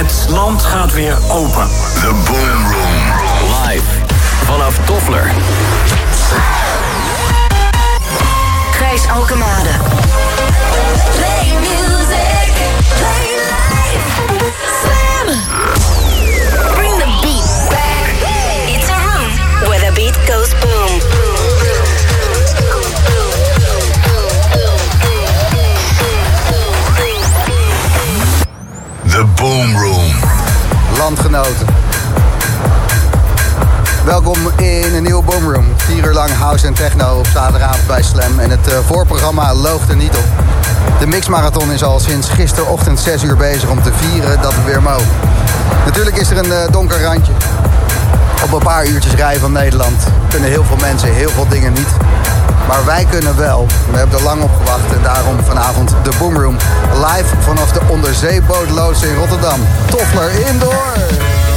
Het land gaat weer open. The Boom Room. Live vanaf Toffler. Gijs Alkemade. Play music. Play life. Slam. Bring the beat back. It's a room where the beat goes boom. Boom Room. Landgenoten. Welkom in een nieuwe Boomroom. Vier uur lang house en techno op zaterdagavond bij Slam. En het eh, voorprogramma loogt er niet op. De mixmarathon is al sinds gisterochtend 6 uur bezig om te vieren dat we weer mogen. Natuurlijk is er een eh, donker randje. Op een paar uurtjes rijden van Nederland kunnen heel veel mensen heel veel dingen niet. Maar wij kunnen wel. We hebben er lang op gewacht en daarom vanavond de Boomroom. Live vanaf de onderzeebootloods in Rotterdam. Toffler Indoor.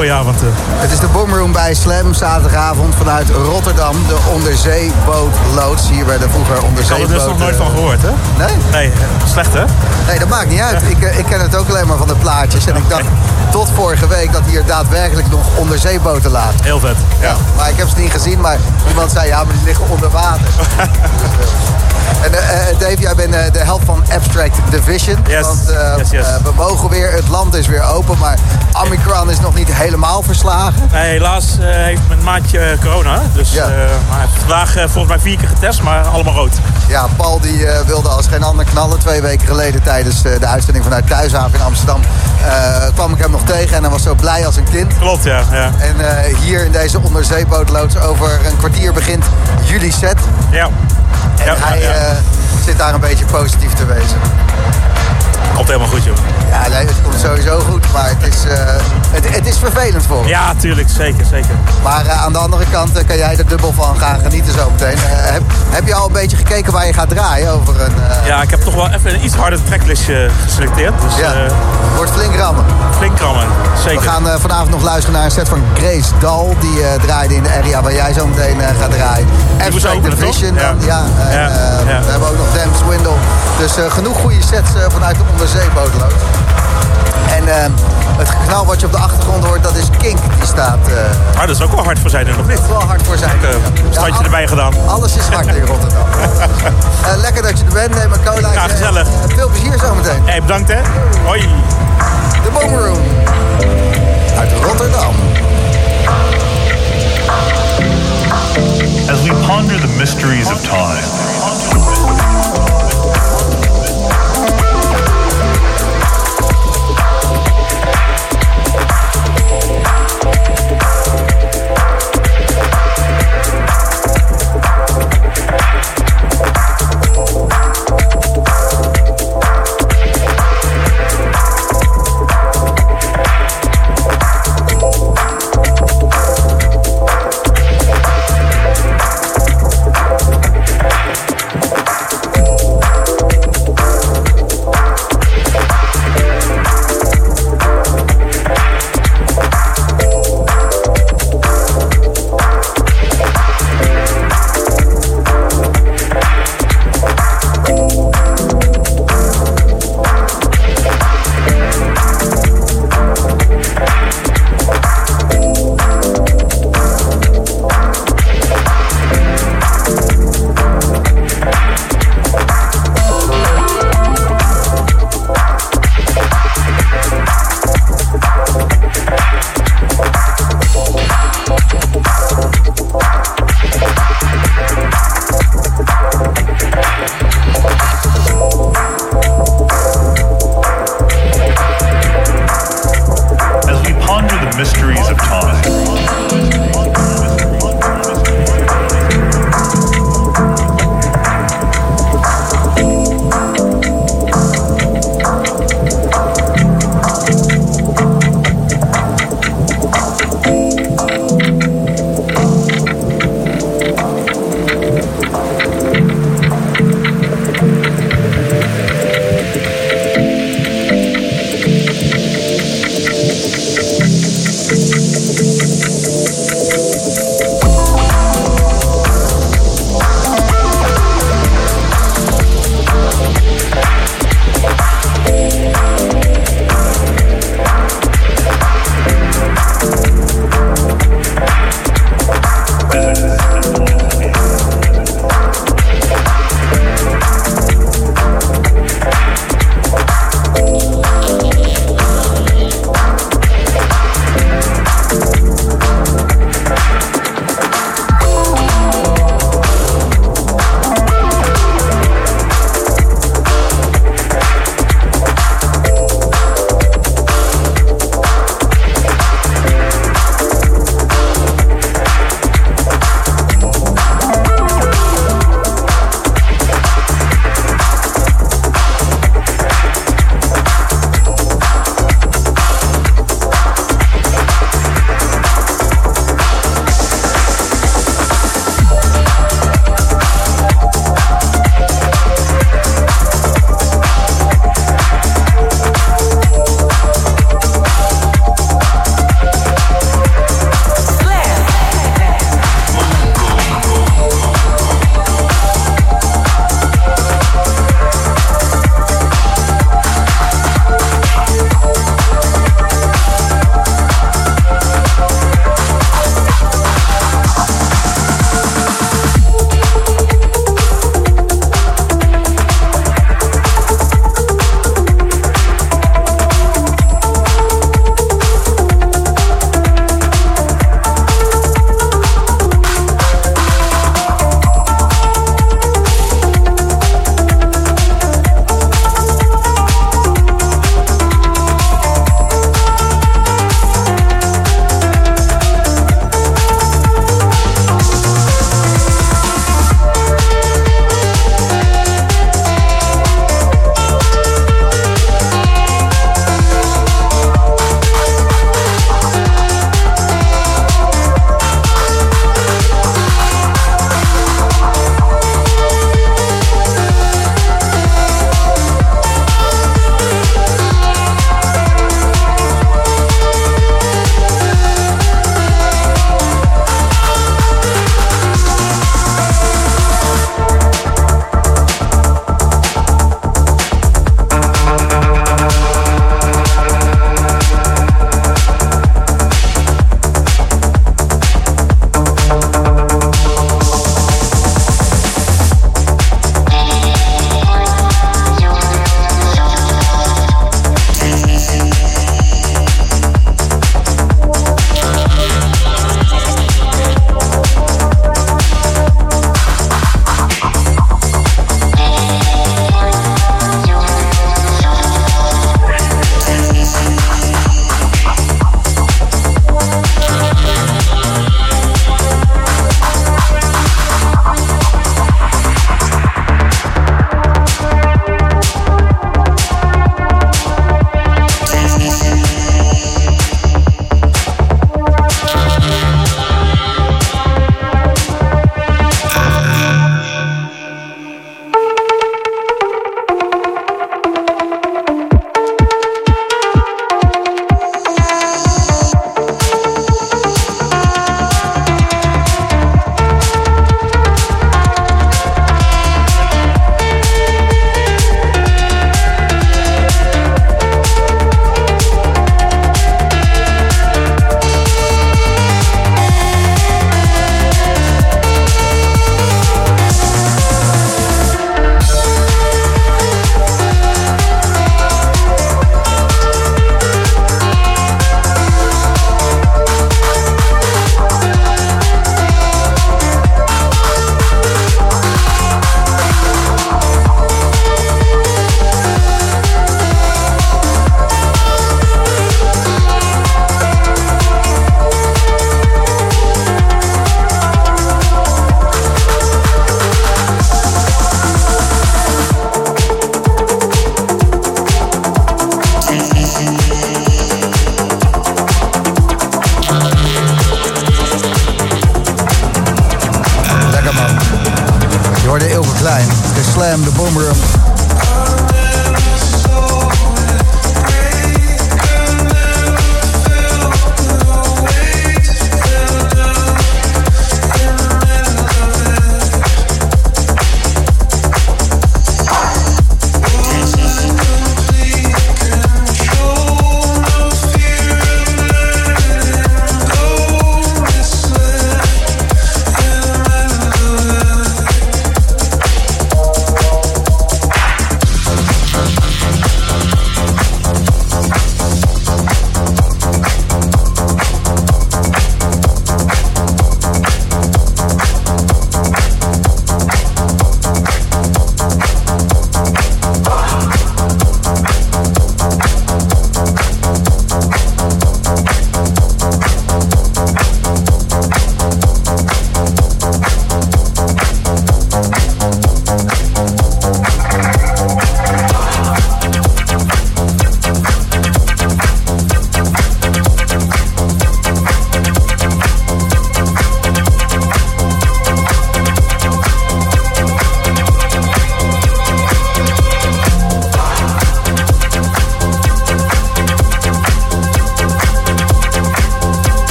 Goedenavond. Goedenavond. Uh. Het is de bij Slam, zaterdagavond vanuit Rotterdam. De onderzeebootloods, hier bij de vroeger onderzeeboot. Ik had er dus nog nooit van gehoord, hè? Nee? Nee, slecht hè? Nee, dat maakt niet uit. Ik, ik ken het ook alleen maar van de plaatjes. En ik dacht tot vorige week dat hier daadwerkelijk nog onderzeeboten lagen. Heel vet. Ja. ja. maar ik heb ze niet gezien, maar iemand zei ja, maar die liggen onder water. En uh, Dave, jij bent uh, de helft van Abstract Division. Yes. Want uh, yes, yes. we mogen weer, het land is weer open, maar Omicron is nog niet helemaal verslagen. Nee, helaas heeft mijn maatje corona. Dus ja. hij heeft vandaag volgens mij vier keer getest, maar allemaal rood. Ja, Paul die wilde als geen ander knallen. Twee weken geleden tijdens de uitzending vanuit Thuishaven in Amsterdam kwam ik hem nog tegen. En hij was zo blij als een kind. Klopt, ja. ja. En hier in deze onderzeebootloods over een kwartier begint jullie set. Ja. En ja, hij zit daar een beetje positief te wezen. Komt helemaal goed, joh. Ja, nee, het komt sowieso goed, maar het is, uh, het, het, is vervelend voor hem. Ja, tuurlijk, zeker, zeker. Maar uh, aan de andere kant kan jij er dubbel van gaan genieten zo meteen. heb, heb je al een beetje gekeken waar je gaat draaien over een... Ja, ik heb toch wel even een iets harder tracklistje geselecteerd. Dus, ja, wordt flink rammen. Flink rammen, zeker. We gaan vanavond nog luisteren naar een set van Grace Dal. Die draaide in de area waar jij zo meteen gaat draaien. Abstract Division. Ja. Dan, ja, en, ja. ja. We hebben ook nog Dam Swindle. Dus genoeg goede sets vanuit de onderzeebootlood. En uh, het geknal wat je op de achtergrond hoort, dat is Kink. Die staat... Uh, ah, dat is ook wel hard voor zijn, nog niet? Dat is wel hard voor zijn. Uh, standje ja, erbij gedaan. Alles is hard in Rotterdam. uh, lekker dat je er bent. Neem een cola. Ja, gezellig. veel plezier zometeen. Hé, hey, bedankt hè. Hoi. De Boomroom. Uit Rotterdam. As we ponder the mysteries of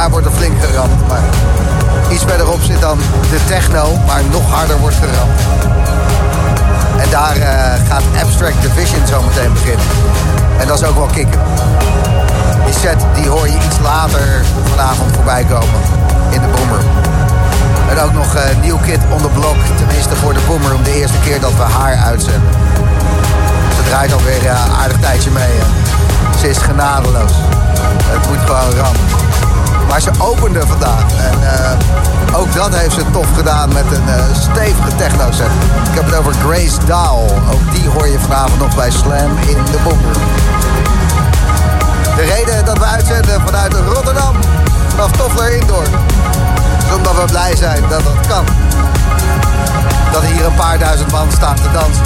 Daar wordt er flink geramd. Maar iets verderop zit dan de techno, waar nog harder wordt geramd. En daar eh, gaat Abstract Division zo meteen beginnen. En dat is ook wel kicken. Die set die hoor je iets later vanavond voorbij komen in de Boomer. En ook nog uh, New Kid on the tenminste voor de Boomer, om de eerste keer dat we haar uitzenden. Ze draait alweer een uh, aardig tijdje mee. Ze is genadeloos. Het moet gewoon rammen. Maar ze opende vandaag. En uh, ook dat heeft ze tof gedaan met een uh, stevige techno-set. Ik heb het over Grace Dahl. Ook die hoor je vanavond nog bij Slam in de Boomroom. De reden dat we uitzenden vanuit Rotterdam, vanaf Toffler Indoor, is omdat we blij zijn dat dat kan. Dat hier een paar duizend man staan te dansen.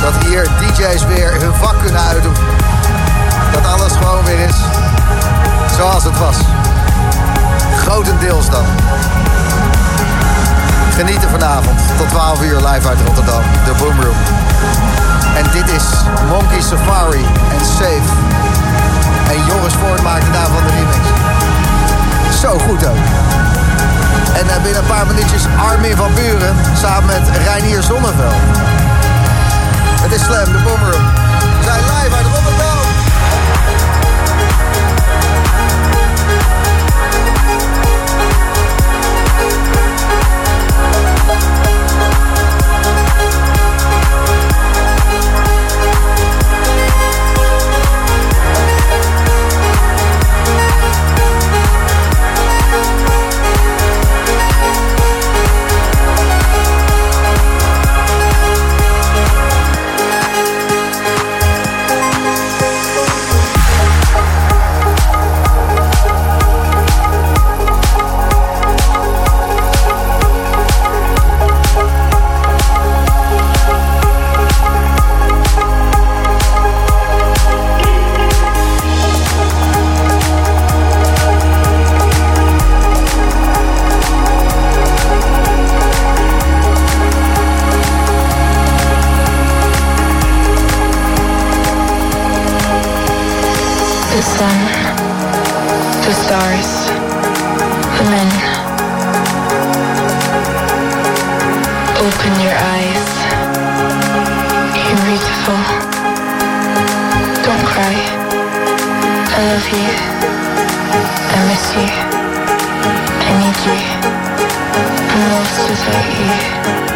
Dat hier DJ's weer hun vak kunnen uitdoen. Het was. Grotendeels dan. Genieten vanavond tot 12 uur live uit Rotterdam, de Boomroom. En dit is Monkey Safari en Safe. En Joris Voort maakte daarvan de remix. Zo goed ook. En uh, binnen een paar minuutjes Armin van Buren samen met Reinier Zonneveld. Het is Slam, de Boomroom. We zijn live uit Rotterdam. I miss you. I need you. I'm lost without you.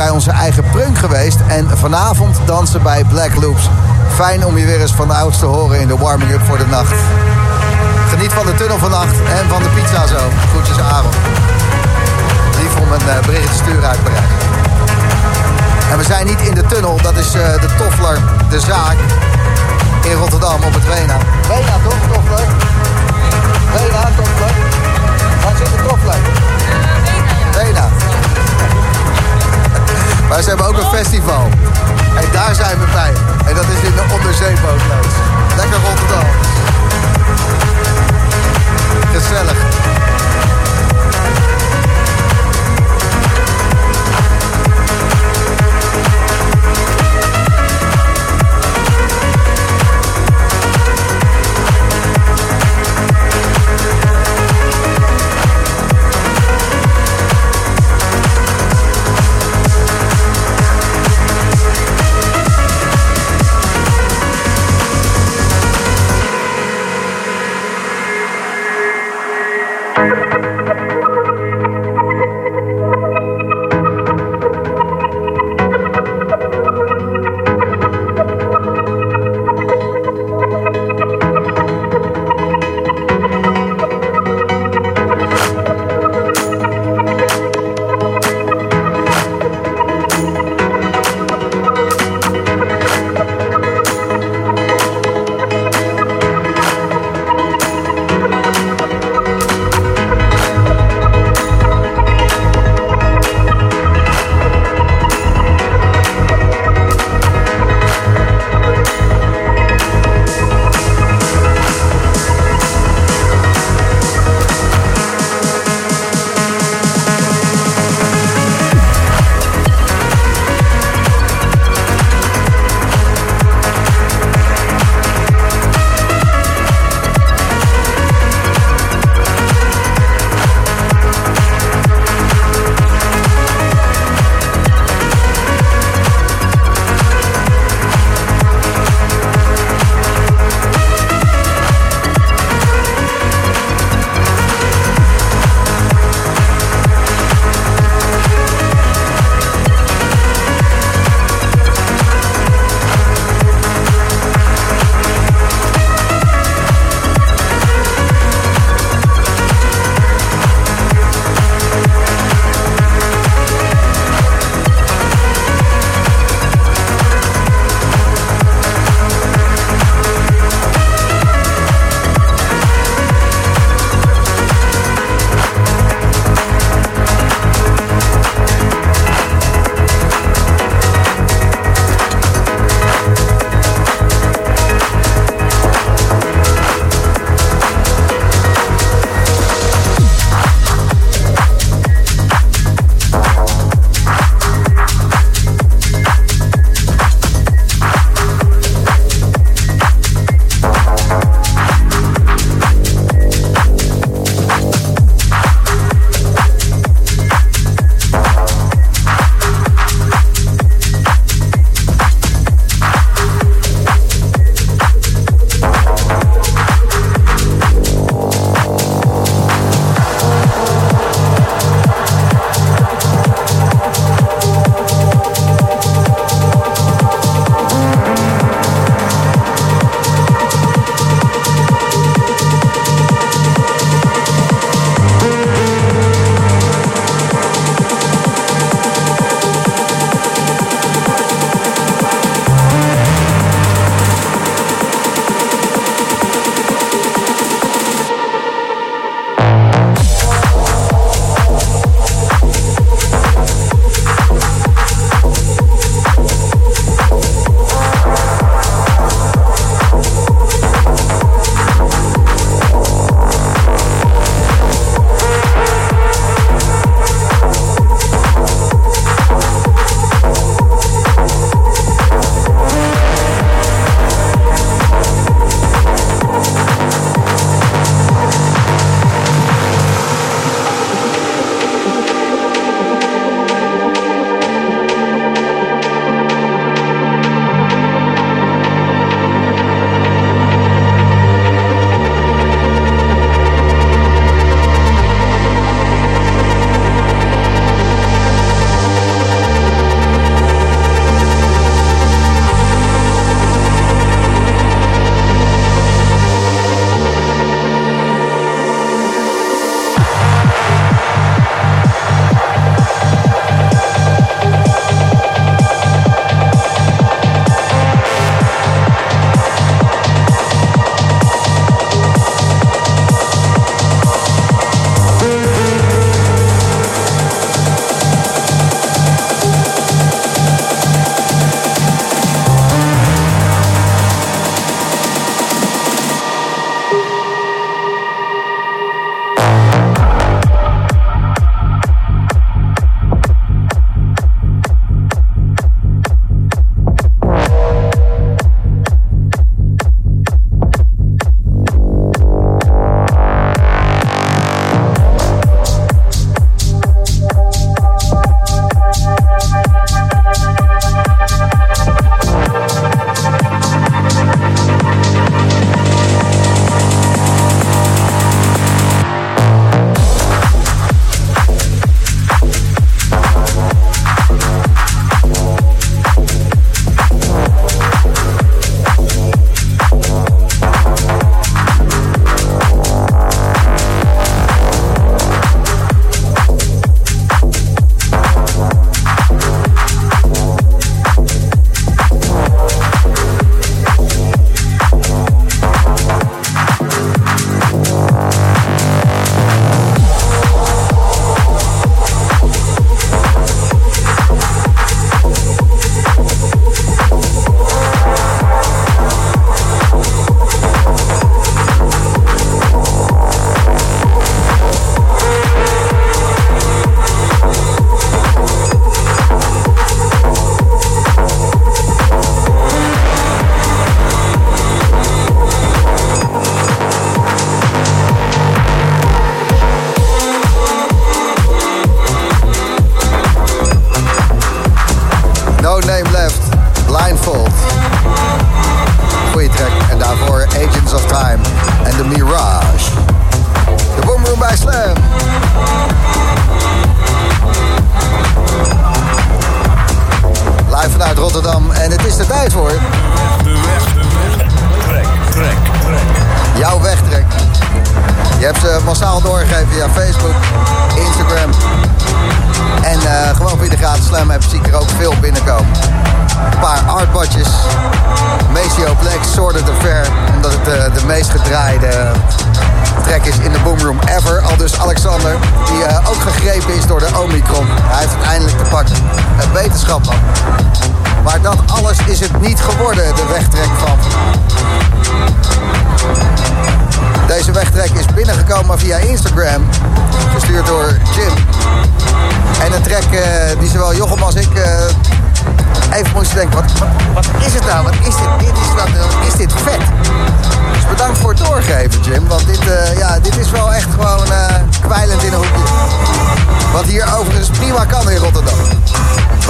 Bij onze eigen prunk geweest en vanavond dansen bij Black Loops. Fijn om je weer eens van de oudste te horen in de warming-up voor de nacht. Geniet van de tunnel vannacht en van de pizza zo. Groetjes Aaron. Lief om een uh, bericht te sturen uit Parijs. En we zijn niet in de tunnel, dat is uh, de Toffler, de zaak in Rotterdam op het Wena. Wena toch, Toffler? Wena, Toffler? Waar zit de Toffler? Wena. Maar ze hebben ook een festival. En daar zijn we bij. En dat is in de onderzeebootloods. Lekker Rotterdam. Gezellig.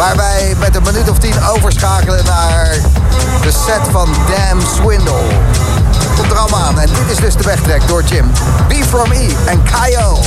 Waar wij met een minuut of tien overschakelen naar de set van Damn Swindle. Komt er allemaal aan. En dit is dus de wegtrek door Jim. B from E en Kyle.